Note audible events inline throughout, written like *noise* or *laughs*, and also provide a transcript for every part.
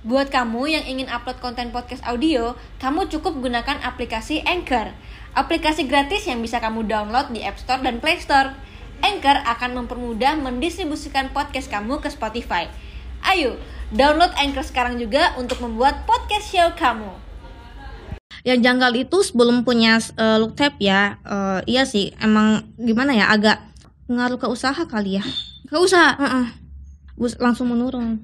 Buat kamu yang ingin upload konten podcast audio, kamu cukup gunakan aplikasi Anchor. Aplikasi gratis yang bisa kamu download di App Store dan Play Store. Anchor akan mempermudah mendistribusikan podcast kamu ke Spotify. Ayo, download Anchor sekarang juga untuk membuat podcast show kamu. yang janggal itu sebelum punya uh, look tab ya eh, iya sih emang gimana ya agak ngaruh ke usaha kali ya Gak usah. Heeh. Bus- langsung menurun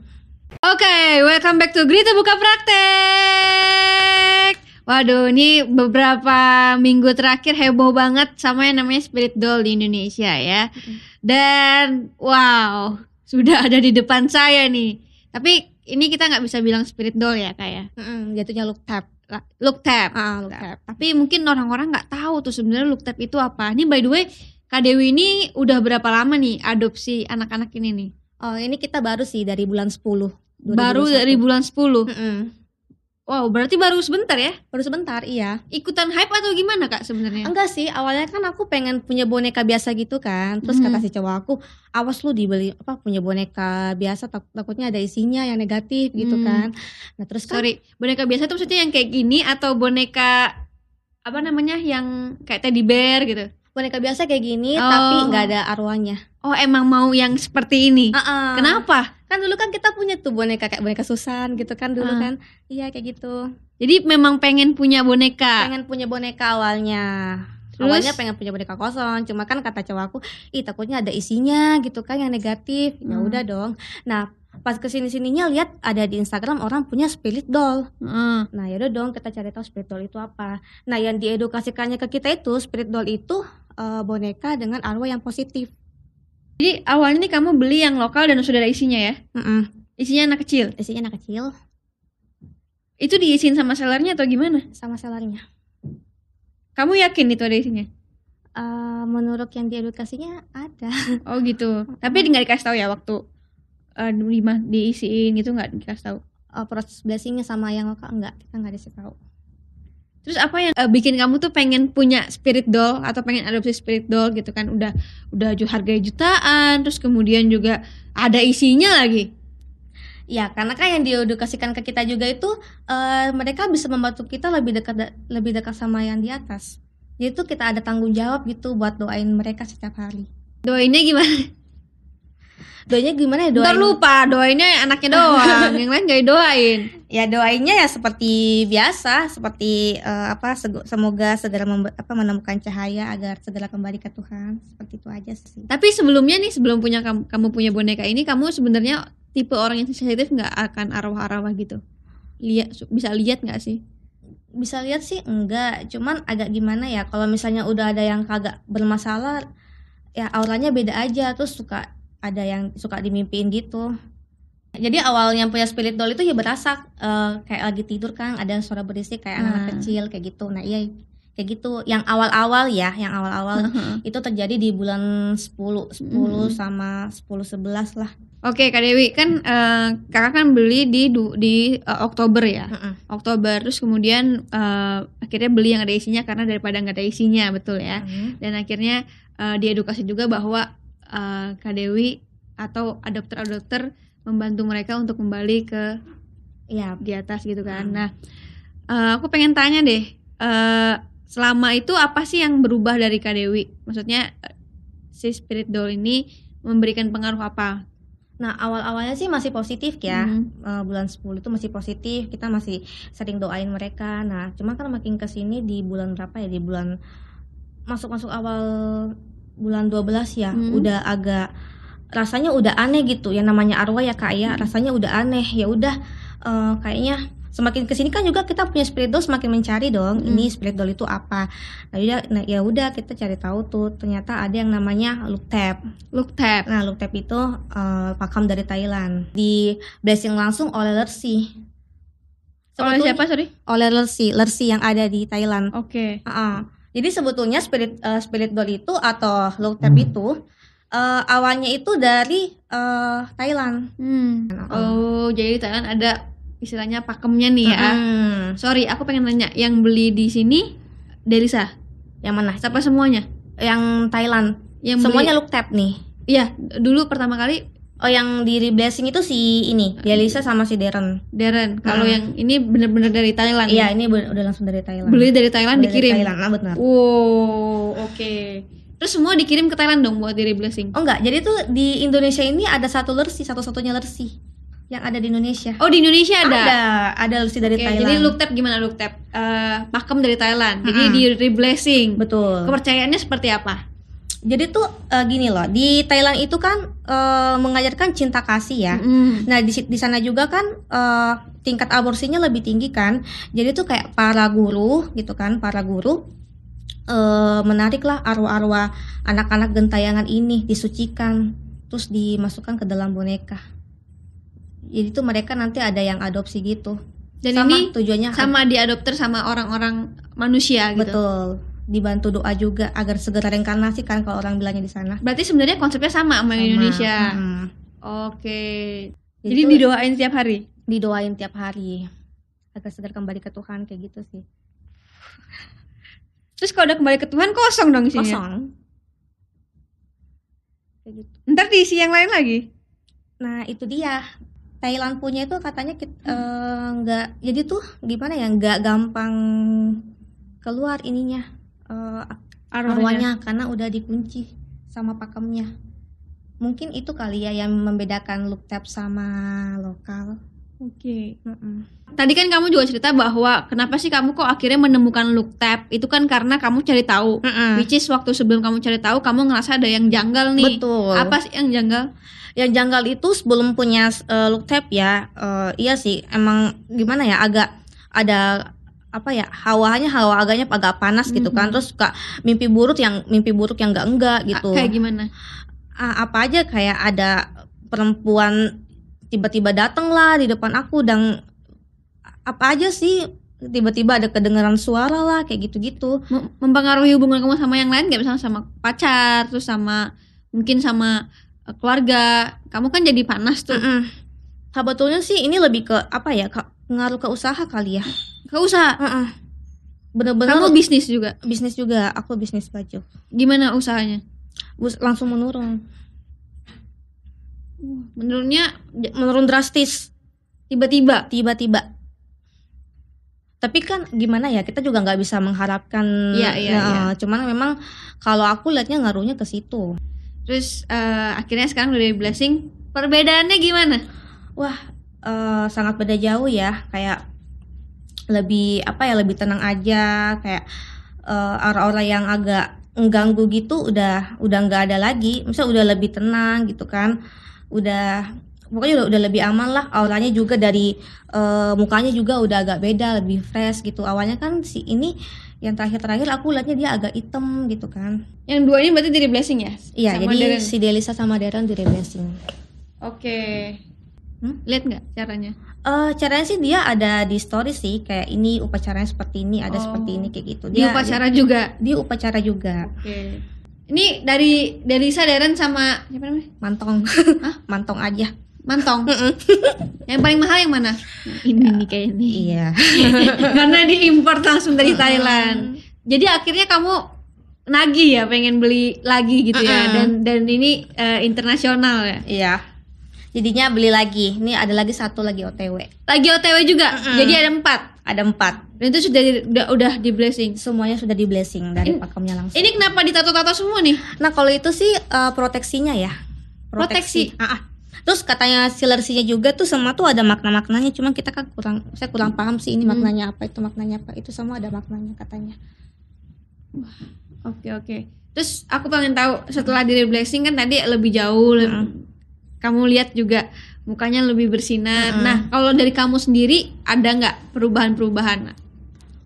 Oke, welcome back to Grita Buka Praktek. Waduh, ini beberapa minggu terakhir heboh banget sama yang namanya Spirit Doll di Indonesia ya. Dan wow, sudah ada di depan saya nih. Tapi ini kita nggak bisa bilang Spirit Doll ya kayak Mm-mm, jatuhnya look tab Look Tab. ah look tab Tapi mungkin orang-orang nggak tahu tuh sebenarnya Look Tab itu apa. Ini by the way, Kak Dewi ini udah berapa lama nih adopsi anak-anak ini nih? Oh ini kita baru sih dari bulan 10 Baru 2021. dari bulan 10. Mm-mm. Wow, berarti baru sebentar ya? baru sebentar iya ikutan hype atau gimana kak sebenarnya? enggak sih awalnya kan aku pengen punya boneka biasa gitu kan terus Mhm. kata si cowok aku awas lu dibeli apa punya boneka biasa tak- takutnya ada isinya yang negatif gitu Hmm. kan nah terus kan Sorry, boneka biasa tuh maksudnya yang kayak gini atau boneka apa namanya yang kayak teddy bear gitu? boneka biasa kayak gini Oh. tapi nggak ada arwahnya Oh emang mau yang seperti ini? Ah-ah. Kenapa? kan dulu kan kita punya tuh boneka kayak boneka Susan gitu kan dulu Ah. kan iya kayak gitu Jadi memang pengen punya boneka. pengen punya boneka awalnya Terus? awalnya pengen punya boneka kosong cuma kan kata cowok aku ih takutnya ada isinya gitu kan yang negatif ya Hmm. udah dong nah pas ke sini sininya lihat ada di Instagram orang punya spirit doll Heeh. nah yaudah dong kita cari tahu spirit doll itu apa nah yang diedukasikannya ke kita itu spirit doll itu eh, boneka dengan arwah yang positif Jadi awalnya nih kamu beli yang lokal dan sudah ada isinya ya? Mm-mm. Isinya anak kecil. isinya anak kecil Itu diisiin sama sellernya atau gimana? sama sellernya Kamu yakin itu ada isinya? Eh, menurut yang diedukasinya ada *laughs* Oh gitu. Tapi nggak dikasih tahu ya waktu di ma- diisiin gitu nggak dikasih tahu. Eh, proses blessingnya sama yang lokal enggak kita nggak dikasih tahu Terus apa yang eh, bikin kamu tuh pengen punya spirit doll atau pengen adopsi spirit doll gitu kan? Udah udah harganya jutaan, terus kemudian juga ada isinya lagi. Ya, karena kan yang diedukasikan ke kita juga itu eh, mereka bisa membantu kita lebih dekat lebih dekat sama yang di atas. Jadi tuh kita ada tanggung jawab gitu buat doain mereka setiap hari. Doainnya gimana? Doanya gimana ya Ntar doain? lupa, doainnya anaknya *laughs* doang, yang lain gak doain. Ya doainnya ya seperti biasa, seperti eh, apa semoga segera apa menemukan cahaya agar segera kembali ke Tuhan. Seperti itu aja sih. Tapi sebelumnya nih, sebelum punya kamu, kamu punya boneka ini, kamu sebenarnya tipe orang yang sensitif nggak akan arwah-arwah gitu? Lihat, bisa lihat nggak sih? Bisa lihat sih enggak, cuman agak gimana ya kalau misalnya udah ada yang kagak bermasalah ya auranya beda aja terus suka ada yang suka dimimpiin gitu. Jadi awal yang punya spirit doll itu ya berasa eh, kayak lagi tidur kan ada suara berisik kayak anak Hmm. kecil kayak gitu. Nah, iya kayak gitu. Yang awal-awal ya, yang awal-awal itu terjadi di bulan 10 10 Hmm. sama 10 11 lah. Oke Kak Dewi, kan eh, kakak kan beli di di eh, Oktober ya? Heeh. Oktober terus kemudian eh, akhirnya beli yang ada isinya karena daripada nggak ada isinya betul ya Hmm. dan akhirnya eh, diedukasi juga bahwa eh, Kak Dewi atau adopter-adopter membantu mereka untuk kembali ke Iya, di atas gitu kan Hmm. nah eh, aku pengen tanya deh eh, selama itu apa sih yang berubah dari Kak Dewi maksudnya si spirit doll ini memberikan pengaruh apa Nah, awal-awalnya sih masih positif ya. Mhm. Eh, bulan 10 itu masih positif, kita masih sering doain mereka. Nah, cuma kan makin ke sini di bulan berapa ya? Di bulan masuk-masuk awal bulan 12 ya, Hmm. udah agak rasanya udah aneh gitu. Yang namanya arwah ya Kak ya, rasanya udah aneh. Ya udah eh, kayaknya semakin ke sini kan juga kita punya spirit doll semakin mencari dong Hmm. ini spirit doll itu apa nah ya nah, ya udah kita cari tahu tuh ternyata ada yang namanya look tab look tab Nah, look tab itu eh, pakam dari Thailand. Di blessing langsung oleh Lersi. oleh Sebetulnya- siapa sorry Oleh Lersi, Lersi yang ada di Thailand. oke Ah, Jadi sebetulnya spirit eh, spirit doll itu atau look tab itu eh, awalnya itu dari eh, Thailand. Hmm. Nah, Oh, jadi Thailand ada istilahnya pakemnya nih ya. Sorry, aku pengen nanya, yang beli di sini Delisa, Yang mana? siapa semuanya? Yang Thailand. Yang Semuanya beli, look tab nih. Iya, dulu pertama kali Oh yang di reblessing itu si ini, Delisa sama si Darren. Darren. Kalau Hmm. yang ini bener-bener dari Thailand. Iya, ya? ini udah langsung dari Thailand. Beli dari Thailand Beli dari dikirim. Thailand, ah, benar. Wow, oke. Terus semua dikirim ke Thailand dong buat di reblessing. Oh enggak, jadi tuh di Indonesia ini ada satu lersi, satu-satunya lersi yang ada di Indonesia. Oh di Indonesia ada. Ada, ada lersi dari Oke, Thailand. jadi look tap gimana look tap? Eh, pakem dari Thailand. Jadi Mm-mm. di reblessing. Betul. Kepercayaannya seperti apa? Jadi tuh eh, gini loh, di Thailand itu kan eh, mengajarkan cinta kasih ya. Mm. Nah di di sana juga kan eh, tingkat aborsinya lebih tinggi kan. Jadi tuh kayak para guru gitu kan, para guru eh menariklah arwah-arwah anak-anak gentayangan ini disucikan, terus dimasukkan ke dalam boneka. Jadi tuh mereka nanti ada yang adopsi gitu. Dan sama ini tujuannya sama diadopter sama orang-orang manusia gitu. betul dibantu doa juga agar segera reinkarnasi kan kalau orang bilangnya di sana. Berarti sebenarnya konsepnya sama sama, Sama, Indonesia. mm-mm. Oke. Jadi Jadi didoain tiap hari. didoain tiap hari agar segera kembali ke Tuhan kayak gitu sih. *laughs* Terus kalau udah kembali ke Tuhan kosong dong isinya. Kosong. Kayak gitu. Ntar diisi yang lain lagi. Nah itu dia Thailand punya itu katanya kit- eh, nggak jadi tuh gimana ya nggak gampang keluar ininya eh, arwahnya karena udah dikunci sama pakemnya. Mungkin itu kali ya yang membedakan look tap sama lokal. Oke. Mm-mm. Tadi kan kamu juga cerita bahwa kenapa sih kamu kok akhirnya menemukan look tap? Itu kan karena kamu cari tahu. Mm-mm. Which is waktu sebelum kamu cari tahu kamu ngerasa ada yang janggal nih. Betul. Apa sih yang janggal? yang janggal itu sebelum punya eh, look tap ya eh, iya sih emang gimana ya agak ada apa ya hawanya hawa agaknya agak panas gitu kan terus suka mimpi buruk yang mimpi buruk yang enggak enggak gitu Kayak gimana? Apa aja kayak ada perempuan tiba-tiba dateng lah di depan aku dan apa aja sih tiba-tiba ada kedengaran suara lah kayak gitu-gitu Mem- Mempengaruhi hubungan kamu sama yang lain gak misalnya sama pacar, terus sama mungkin sama eh, keluarga. Kamu kan jadi panas tuh. Mm-mm. sebetulnya sih ini lebih ke apa ya ke ngaruh ke usaha kali ya Gak usah. Heeh. Bener-bener Kamu bisnis juga. bisnis juga, aku bisnis baju. Gimana usahanya? Bus langsung menurun. Menurutnya j- Menurun drastis tiba-tiba. tiba-tiba. Tapi kan gimana ya, kita juga nggak bisa mengharapkan Iya, iya, Nah, iya. cuman memang kalau aku lihatnya ngaruhnya ke situ. Terus eh, akhirnya sekarang udah di blessing. Perbedaannya gimana? Wah, eh, sangat beda jauh ya, kayak lebih apa ya, lebih tenang aja, kayak eh, orang-orang yang agak mengganggu gitu udah udah nggak ada lagi. Misalnya udah lebih tenang gitu kan. Udah pokoknya udah, udah lebih aman lah auranya juga dari eh, mukanya juga udah agak beda lebih fresh gitu awalnya kan si ini yang terakhir-terakhir aku lihatnya dia agak hitam gitu kan Yang dua ini berarti dari blessing ya? iya jadi Darren. si Delisa sama Darren di reblessing Oke. Hmm? Lihat nggak caranya? Eh caranya sih dia ada di story sih kayak ini upacaranya seperti ini ada Oh. seperti ini kayak gitu Di dia upacara juga. dia, dia upacara juga Oke. Ini dari Delisa, Darren sama siapa namanya? mantong *laughs* mantong aja Mantong. *laughs* yang paling mahal yang mana? Ini nih kayaknya. iya *laughs* Karena diimpor langsung dari Thailand. Jadi akhirnya kamu nagih ya pengen beli lagi gitu ya Mm-mm. dan dan ini eh, internasional ya. iya jadinya beli lagi ini ada lagi satu lagi OTW Lagi OTW juga. Mm-mm. Jadi ada empat. ada empat Dan itu sudah udah, udah di blessing. semuanya sudah di blessing dari pakemnya langsung Ini kenapa ditato-tato semua nih? Nah kalau itu sih eh, proteksinya ya. Proteksi. Ah, ah. Terus katanya silersinya juga tuh semua tuh ada makna-maknanya. Cuma kita kan kurang, saya kurang paham sih ini Hmm. maknanya apa itu maknanya apa. Itu semua ada maknanya katanya. Oke oke. Terus aku pengen tahu setelah di blessing kan tadi lebih jauh, Mm-mm. Kamu lihat juga mukanya lebih bersinar. Mm-mm. Nah kalau dari kamu sendiri ada nggak perubahan-perubahan?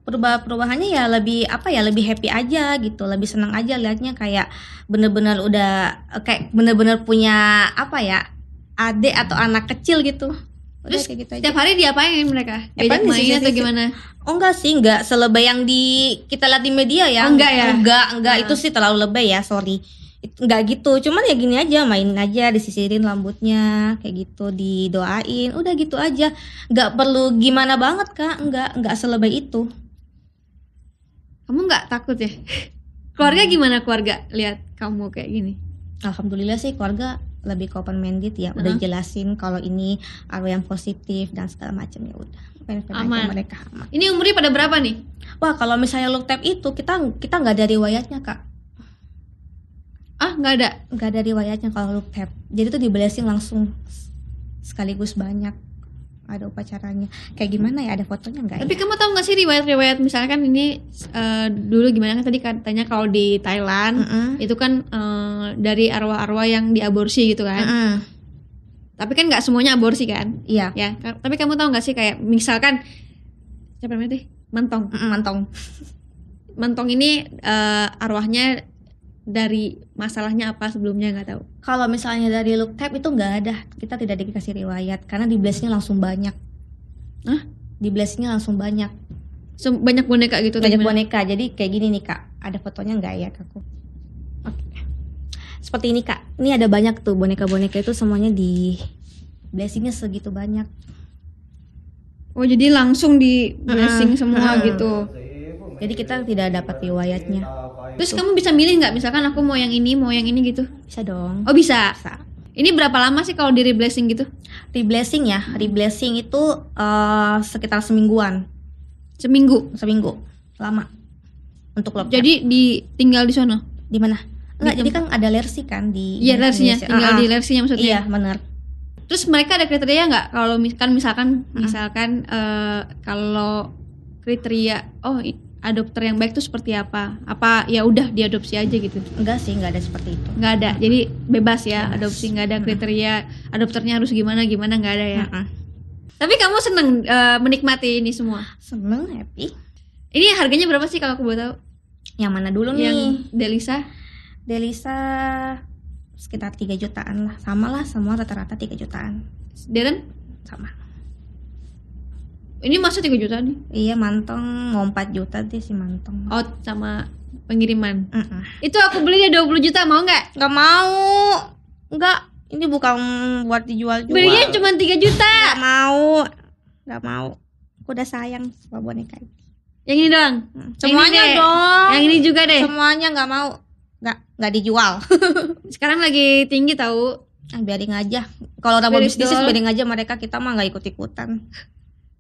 Perubahan-perubahannya ya lebih apa ya lebih happy aja gitu, lebih senang aja liatnya kayak bener-bener udah eh, kayak bener-bener punya apa ya adik atau anak kecil gitu. Udah Terus kayak gitu aja. Setiap hari diapain mereka? Diajak main sisi- atau gimana? Oh enggak sih, enggak selebay yang di kita lihat di media ya. Oh, enggak ya? Enggak, enggak Nah. itu sih terlalu lebay ya, sorry. Enggak gitu, cuman ya gini aja, mainin aja, disisirin rambutnya, kayak gitu, didoain, udah gitu aja. Enggak perlu gimana banget kak, enggak, enggak selebay itu. Kamu nggak takut ya? *laughs* Keluarga gimana keluarga lihat kamu kayak gini? Alhamdulillah sih keluarga lebih open minded ya udah jelasin kalau ini arwah yang positif dan segala macam ya udah Aman. mereka aman Ini umurnya pada berapa nih? wah kalau misalnya look tap itu kita kita nggak ada riwayatnya kak Ah, nggak ada. nggak ada riwayatnya kalau look tap jadi tuh di blessing langsung sekaligus banyak ada upacaranya kayak gimana ya ada fotonya nggak Tapi ya? kamu tahu nggak sih riwayat-riwayat misalkan ini eh, dulu gimana kan tadi katanya kalau di Thailand Mm-mm. itu kan eh, dari arwah-arwah yang diaborsi gitu kan. Mm-mm. Tapi kan nggak semuanya aborsi kan? iya Ya. Tapi kamu tahu nggak sih kayak misalkan siapa namanya teh? Mantong. Mm-mm, mantong Mantong ini eh, arwahnya dari masalahnya apa sebelumnya nggak tahu. kalau misalnya dari look tap itu nggak ada kita tidak dikasih riwayat karena di blessingnya langsung banyak Hah? di blessingnya langsung banyak Sem- Banyak boneka gitu. banyak boneka jadi kayak gini nih kak ada fotonya nggak ya kakku oke seperti ini kak ini ada banyak tuh boneka-boneka itu semuanya di blessingnya segitu banyak Oh jadi langsung di blessing Mm-mm. semua Mm-mm. gitu. jadi kita tidak dapat riwayatnya Terus kamu bisa milih nggak? Misalkan aku mau yang ini, mau yang ini gitu. bisa dong Oh bisa. bisa Ini berapa lama sih kalau di reblessing gitu? reblessing ya reblessing itu eh, sekitar semingguan Seminggu. seminggu lama untuk lock Jadi di tinggal di sono. di mana Enggak, Di jadi kan ada lersi kan di Iya lersinya, Indonesia. tinggal Ah, di lersinya maksudnya. Iya, benar. Terus mereka ada kriteria nggak? Kalau kan misalkan, misalkan eh, kalau kriteria, oh adopter yang baik tuh seperti apa? Apa ya udah diadopsi aja gitu? Enggak sih, enggak ada seperti itu. Nggak ada. Jadi bebas ya Bebas. adopsi, nggak ada kriteria adopternya harus gimana gimana nggak ada ya. Mm-mm. Tapi kamu seneng eh, menikmati ini semua. Seneng, happy. Ini harganya berapa sih kalau aku boleh tahu? Yang mana dulu Yang nih? Delisa? Delisa sekitar 3 jutaan lah. Sama lah, semua rata-rata 3 jutaan. Darren? Sama. Ini masa 3 juta nih? Iya, mantong mau 4 juta deh si mantong. Oh, sama pengiriman. Mm-mm. Itu aku beli dia 20 juta, mau nggak? Nggak mau. Enggak, ini bukan buat dijual-jual. Belinya cuma 3 juta. Nggak mau. Nggak mau. Aku udah sayang sama boneka ini. Yang ini doang. Mm. Semuanya ini deh. dong. Yang ini juga deh. Semuanya nggak mau. Nggak, nggak dijual. *laughs* Sekarang lagi tinggi tahu. Ah, biarin aja. Kalau udah bisnis biarin aja mereka kita mah nggak ikut ikutan.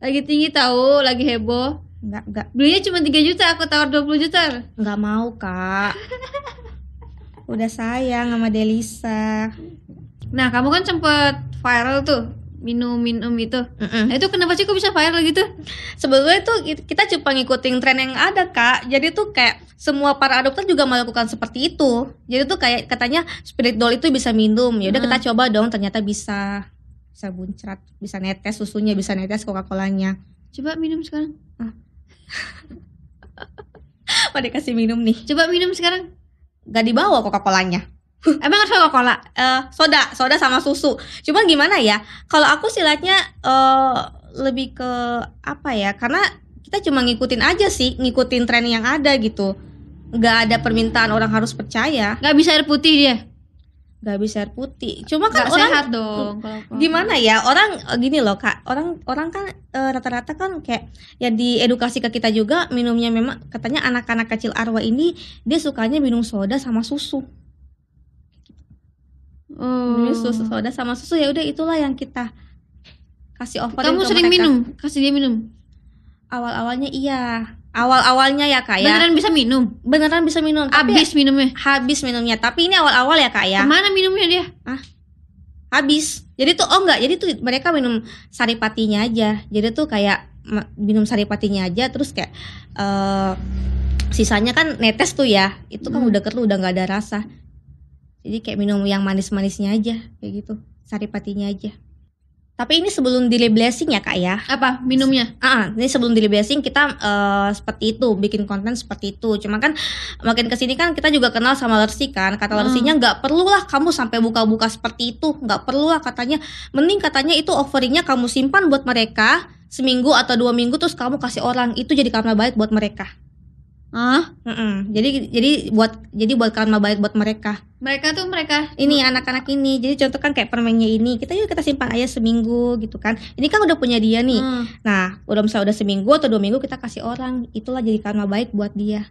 Lagi tinggi tahu, lagi heboh. Nggak nggak Belinya cuma 3 juta, aku tawar 20 juta. nggak mau kak. Udah sayang sama Delisa. Nah, kamu kan sempet viral tuh minum-minum itu. Nah, itu kenapa sih kok bisa viral gitu? Sebetulnya tuh kita cuma ngikutin tren yang ada kak. Jadi tuh kayak semua para adopter juga melakukan seperti itu. Jadi tuh kayak katanya spirit doll itu bisa minum. Ya udah Hmm. kita coba dong. Ternyata bisa bisa buncrat, bisa netes susunya, bisa netes Coca-Colanya. Coba minum sekarang. *laughs* Pada kasih minum nih. Coba minum sekarang. Gak dibawa Coca-Colanya. Emang harus Coca-Cola? eh soda, soda sama susu. Cuman gimana ya? Kalau aku sih liatnya eh lebih ke apa ya? Karena kita cuma ngikutin aja sih, ngikutin tren yang ada gitu. Nggak ada permintaan orang harus percaya, Nggak bisa air putih dia. Nggak bisa air putih. Cuma kan Nggak orang sehat dong. gimana ya? Orang eh, gini loh kak, orang orang kan eh, rata-rata kan kayak ya di edukasi ke kita juga minumnya memang katanya anak-anak kecil arwah ini dia sukanya minum soda sama susu. Oh. minum susu soda sama susu ya udah itulah yang kita kasih offer Kamu sering minum? Kasih dia minum. awal awalnya iya awal awalnya ya kak ya. Beneran bisa minum? beneran bisa minum tapi Habis minumnya. habis minumnya. Tapi ini awal awal ya kak ya. Ke mana minumnya dia? habis. Jadi tuh oh enggak. Jadi tuh mereka minum saripatinya aja. Jadi tuh kayak minum saripatinya aja terus kayak eh sisanya kan netes tuh ya. Itu kan Hmm. udah keruh udah nggak ada rasa. Jadi kayak minum yang manis manisnya aja kayak gitu. Saripatinya aja tapi ini sebelum di blessing ya kak ya Apa minumnya? Ah, ini sebelum di blessing kita eh, seperti itu, bikin konten seperti itu. Cuma kan makin ke sini kan kita juga kenal sama Lersi kan. Kata Hmm. Lersinya nggak perlu lah kamu sampai buka-buka seperti itu, nggak perlu lah katanya. Mending katanya itu offeringnya kamu simpan buat mereka seminggu atau dua minggu terus kamu kasih orang itu jadi karma baik buat mereka. Ah, Mm-mm. Jadi jadi buat jadi buat karma baik buat mereka. mereka tuh mereka. Ini anak-anak ini. Jadi contoh kan kayak permennya ini kita yuk kita simpan aja seminggu gitu kan. Ini kan udah punya dia nih. Hmm. Nah, udah misalnya udah seminggu atau dua minggu kita kasih orang, itulah jadi karma baik buat dia.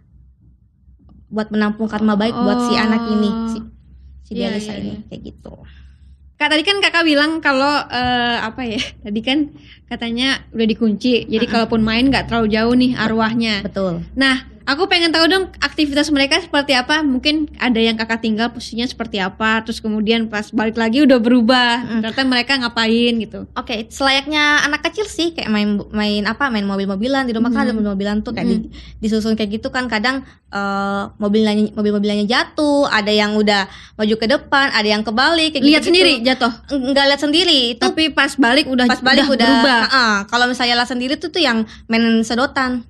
Buat menampung karma baik buat si Oh. anak ini, si si Delisa iya, ini iya. kayak gitu. Kak tadi kan kakak bilang kalau eh, apa ya? *laughs* Tadi kan katanya udah dikunci. Jadi kalaupun main nggak terlalu jauh nih arwahnya. betul Nah, aku pengen tahu dong aktivitas mereka seperti apa. Mungkin ada yang kakak tinggal posisinya seperti apa. Terus kemudian pas balik lagi udah berubah. Ternyata mereka ngapain gitu. Oke, selayaknya anak kecil sih kayak main main apa main mobil-mobilan di rumah kan ada mobil-mobilan tuh kayak di- disusun kayak gitu kan kadang eh, mobilnya mobil-mobilnya jatuh, ada yang udah maju ke depan, ada yang kebalik kayak Lihat gitu-gitu. sendiri jatuh. Enggak lihat sendiri, itu Tapi pas balik udah pas balik udah, berubah. Heeh, kalau misalnya lah sendiri tuh tuh yang main sedotan,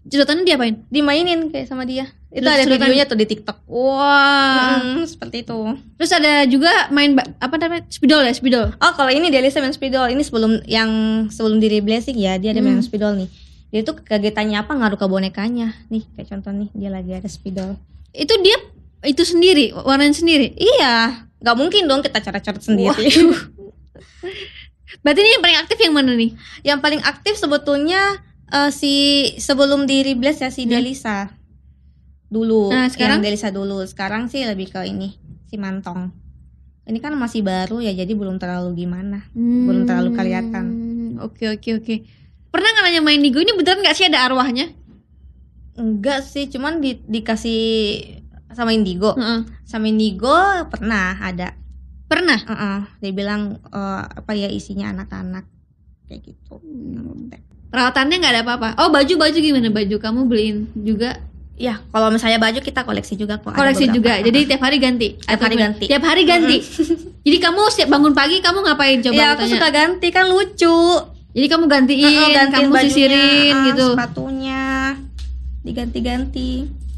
Sedotannya diapain? dimainin kayak sama dia. Itu Sedot- ada sedotan. videonya tuh di TikTok. Wah. Mm, seperti itu. Terus ada juga main apa namanya? Spidol ya, spidol. Oh, kalau ini Delisa main spidol. Ini sebelum yang sebelum diri blessing ya, dia ada main spidol nih. Dia tuh kegiatannya apa ngaruh ke bonekanya. Nih, kayak contoh nih, dia lagi ada spidol. Itu dia itu sendiri, warnanya sendiri. Iya, nggak mungkin dong kita coret-coret sendiri. Berarti ini yang paling aktif yang mana nih? yang paling aktif sebetulnya eh, si sebelum di Rebless ya si Delisa dulu. Nah, sekarang? Yang Delisa dulu. Sekarang sih lebih ke ini si Mantong. Ini kan masih baru ya, jadi belum terlalu gimana. Belum terlalu kelihatan. Hmm, Oke oke oke. Pernah nggak nanya main Digo ini beneran nggak sih ada arwahnya? Enggak sih, cuman di, dikasih sama Indigo. Heeh. Sama Indigo pernah ada. Pernah. Heeh, dia bilang eh, apa ya isinya anak-anak kayak gitu. Perawatannya nggak ada apa-apa. Oh baju baju gimana baju kamu beliin juga? Ya, kalau misalnya baju kita koleksi juga kok. Koleksi juga. Jadi tiap hari ganti. Tiap hari ganti. Tiap hari ganti. *laughs* Jadi kamu setiap bangun pagi kamu ngapain coba Iya, aku tanya? suka ganti kan lucu. Jadi kamu gantiin, Heeh, gantiin kamu bajunya, sisirin ah, gitu. Sepatunya diganti-ganti.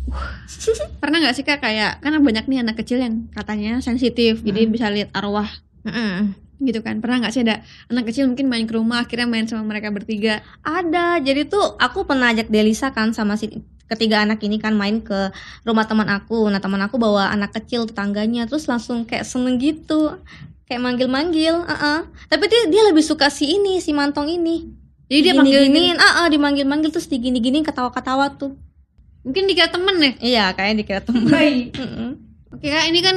*laughs* Pernah nggak sih kak kayak kan banyak nih anak kecil yang katanya sensitif, jadi bisa lihat arwah Mm-mm. Gitu kan. Pernah nggak sih ada anak kecil mungkin main ke rumah akhirnya main sama mereka bertiga. Ada. Jadi tuh aku pernah ajak Delisa kan sama si ketiga anak ini kan main ke rumah teman aku. Nah, teman aku bawa anak kecil tetangganya terus langsung kayak seneng gitu. Kayak manggil-manggil, Heeh. Tapi dia dia lebih suka si ini, si Mantong ini. Jadi dia panggil giniin, ah dimanggil-manggil terus digini-giniin ketawa-ketawa tuh. mungkin dikira temen ya. Iya, kayaknya dikira temen. Oke kak, ini kan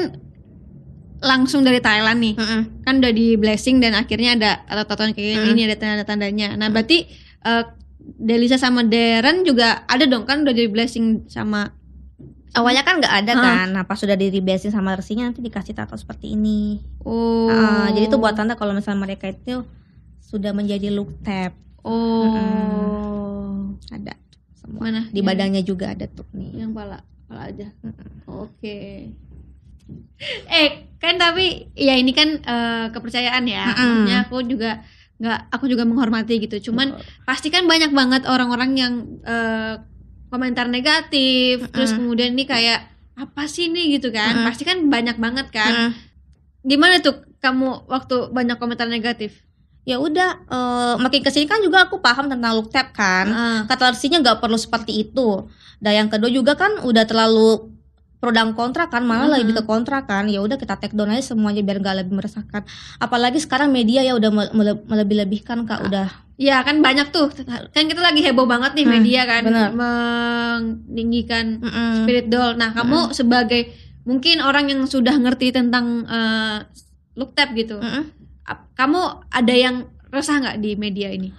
langsung dari Thailand nih. Mm-mm. Kan udah di blessing dan akhirnya ada tato-tatoan kayak Hmm. ini ada tanda-tandanya. Nah berarti eh, Delisa sama Darren juga ada dong kan udah di blessing sama Awalnya kan nggak ada Ah. kan, nah pas sudah direbesin sama resinya nanti dikasih tato seperti ini. oh. Ah, jadi itu buat tanda kalau misalnya mereka itu sudah menjadi look tab Oh. ada semua. Mana? Di Yang- badannya juga ada tuh nih. Yang pala, pala aja. Oke. Eh, kan tapi ya ini kan eh, kepercayaan ya. Mm-mm. Maksudnya aku juga nggak aku juga menghormati gitu. Cuman pasti kan banyak banget orang-orang yang eh, komentar negatif, terus kemudian ini kayak apa sih ini gitu kan? Mm-mm. Pasti kan banyak banget kan. Mm. Gimana tuh kamu waktu banyak komentar negatif? Ya udah, eh, makin ke sini kan juga aku paham tentang look tab kan. Ah, Kata nggak perlu seperti itu. Dan yang kedua juga kan udah terlalu pro dan kontra kan malah lebih ke kontra kan ya udah kita take down aja semuanya biar nggak lebih meresahkan apalagi sekarang media ya udah mele- mele- melebih-lebihkan kak udah Ya kan banyak tuh. Kan kita lagi heboh banget nih Hmm, media kan bener. meninggikan Mm-mm. spirit doll. Nah, kamu sebagai mungkin orang yang sudah ngerti tentang eh, look tab gitu. Ap- Kamu ada yang resah nggak di media ini?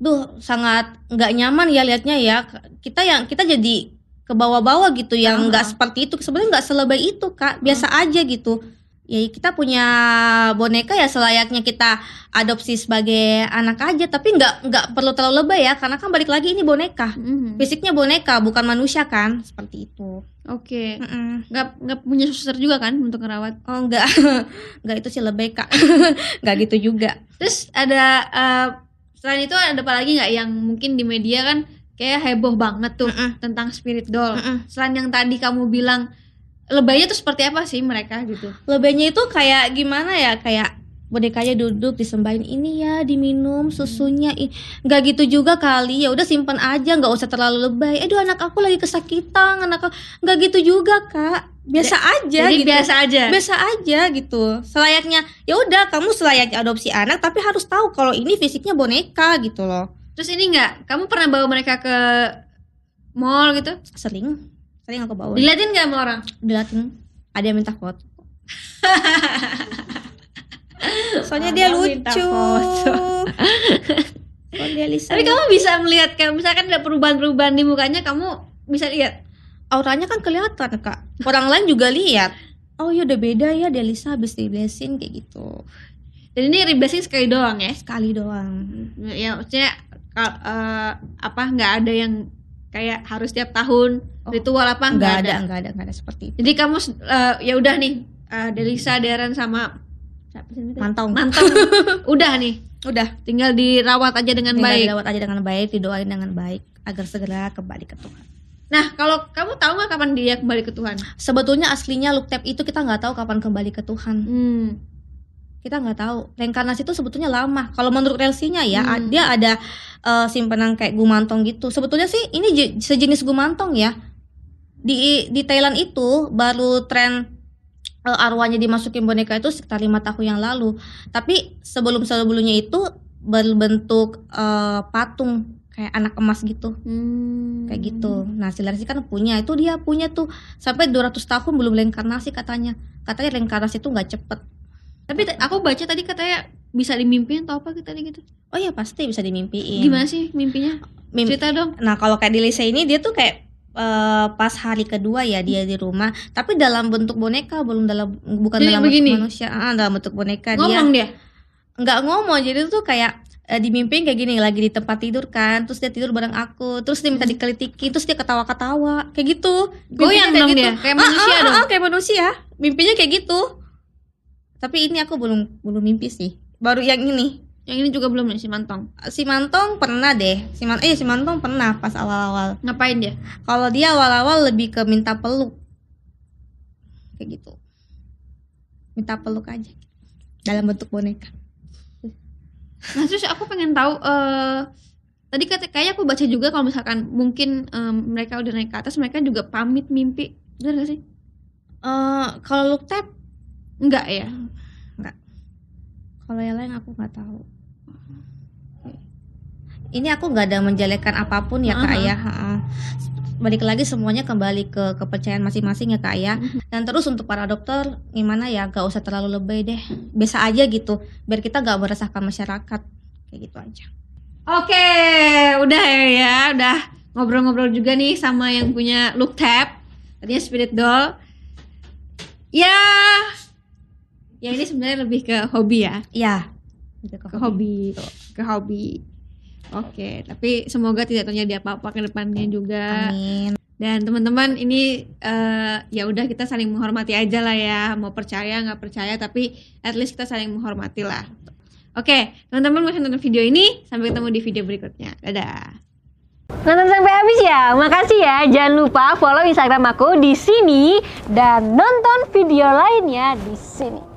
duh sangat nggak nyaman ya liatnya ya kita yang kita jadi ke bawah-bawah gitu yang nggak seperti itu. Sebenarnya nggak selebay itu kak. Biasa aja gitu. Ya kita punya boneka ya selayaknya kita adopsi sebagai anak aja. Tapi nggak nggak perlu terlalu lebay ya. Karena kan balik lagi ini boneka. Mhm. fisiknya boneka bukan manusia kan. Seperti itu. Oke. Mm-mm. Nggak nggak punya suster juga kan untuk ngerawat. oh enggak enggak *laughs* itu sih lebay kak. *laughs* Nggak gitu juga. Terus ada eh, selain itu ada apa lagi nggak yang mungkin di media kan kayak heboh banget tuh Mm-mm. tentang spirit doll. Mm-mm. Selain yang tadi kamu bilang lebaynya tuh seperti apa sih mereka gitu? Lebaynya itu kayak gimana ya kayak bonekanya duduk disembahin ini ya diminum susunya i- nggak gitu juga kali ya udah simpan aja nggak usah terlalu lebay aduh anak aku lagi kesakitan anak aku nggak gitu juga kak biasa aja Jadi gitu biasa aja. biasa aja gitu selayaknya ya udah kamu selayaknya adopsi anak tapi harus tahu kalau ini fisiknya boneka gitu loh Terus ini nggak, kamu pernah bawa mereka ke mall gitu? sering. Sering aku bawa. Diliatin nggak sama orang? dilatih ada yang minta foto. *laughs* Soalnya dia lucu. Kok *laughs* dia Tapi kamu bisa melihat kayak misalkan ada perubahan-perubahan di mukanya kamu bisa lihat. auranya kan kelihatan kak. Orang lain juga lihat. Oh ya udah beda ya Delisa habis di blessing kayak gitu. Dan ini reblessing sekali doang ya. sekali doang. Ya maksudnya eh, apa nggak ada yang kayak harus tiap tahun Oh, ritual apa nggak ada ada. nggak ada nggak ada seperti itu Jadi kamu eh, ya udah nih eh, Delisa, Deren sama mantong Mantong. *laughs* udah nih, udah tinggal dirawat aja dengan tinggal baik. dirawat aja dengan baik didoain dengan baik agar segera kembali ke Tuhan Nah, kalau kamu tahu nggak kapan dia kembali ke Tuhan? sebetulnya aslinya look tap itu kita nggak tahu kapan kembali ke Tuhan Hmm. Kita nggak tahu reinkarnasi itu sebetulnya lama kalau menurut relsinya ya Hmm. dia ada eh, simpanan kayak gumantong gitu sebetulnya sih ini je- sejenis gumantong ya di di Thailand itu baru tren eh, arwahnya dimasukin boneka itu sekitar lima tahun yang lalu tapi sebelum sebelumnya itu berbentuk eh, patung kayak anak emas gitu Hmm. kayak gitu. Nah, si Larsi kan punya itu dia punya tuh sampai 200 tahun belum reinkarnasi katanya. Katanya reinkarnasi itu nggak cepet. Tapi aku baca tadi katanya bisa dimimpiin atau apa tadi gitu. Oh ya pasti bisa dimimpiin. Gimana sih mimpinya? Mim- Cerita dong. Nah kalau kayak di Lisa ini dia tuh kayak eh, pas hari kedua ya dia di rumah, tapi dalam bentuk boneka belum dalam bukan Jadi dalam begini? bentuk manusia, ah, dalam bentuk boneka dia Ngomong dia. nggak ngomong jadi tuh kayak eh, dimimpiin kayak gini lagi di tempat tidur kan, terus dia tidur bareng aku, terus dia minta dikelitikin, terus dia ketawa-ketawa kayak gitu. Goyang dong dia, kayak manusia ah, dong. ah, kayak manusia. Mimpinya kayak gitu. Tapi ini aku belum belum mimpi sih. Baru yang ini. Yang ini juga belum nih si Mantong. Si Mantong pernah deh. Si Man eh si Mantong pernah pas awal-awal. Ngapain dia? Kalau dia awal-awal lebih ke minta peluk. Kayak gitu. Minta peluk aja. Dalam bentuk boneka. Nah, terus aku pengen tahu eh tadi kata kayak aku baca juga kalau misalkan mungkin em, mereka udah naik ke atas mereka juga pamit mimpi. Benar gak sih? Eh kalau look tap Enggak ya? kalau yang lain aku nggak tahu. Ini aku nggak ada menjelekkan apa pun ya kak Aha. ya. Ha-ha. Balik lagi semuanya kembali ke kepercayaan masing-masing ya kak ya. Mhm. Dan terus untuk para dokter gimana ya gak usah terlalu lebay deh. Biasa aja gitu. Biar kita gak meresahkan masyarakat. Kayak gitu aja. Oke, udah ya, ya, udah ngobrol-ngobrol juga nih sama yang punya look tab, tadinya spirit doll. Ya, ya ini sebenarnya lebih ke hobi ya, Iya. ke hobi, ke hobi. Oke, tapi semoga tidak terjadi apa-apa ke depannya juga. Amin. Dan teman-teman ini eh, ya udah kita saling menghormati aja lah ya, mau percaya nggak percaya, tapi at least kita saling menghormati lah. Oke, teman-teman mau nonton video ini, sampai ketemu di video berikutnya. Dadah. Nonton sampai habis ya. Makasih ya. Jangan lupa follow Instagram aku di sini dan nonton video lainnya di sini.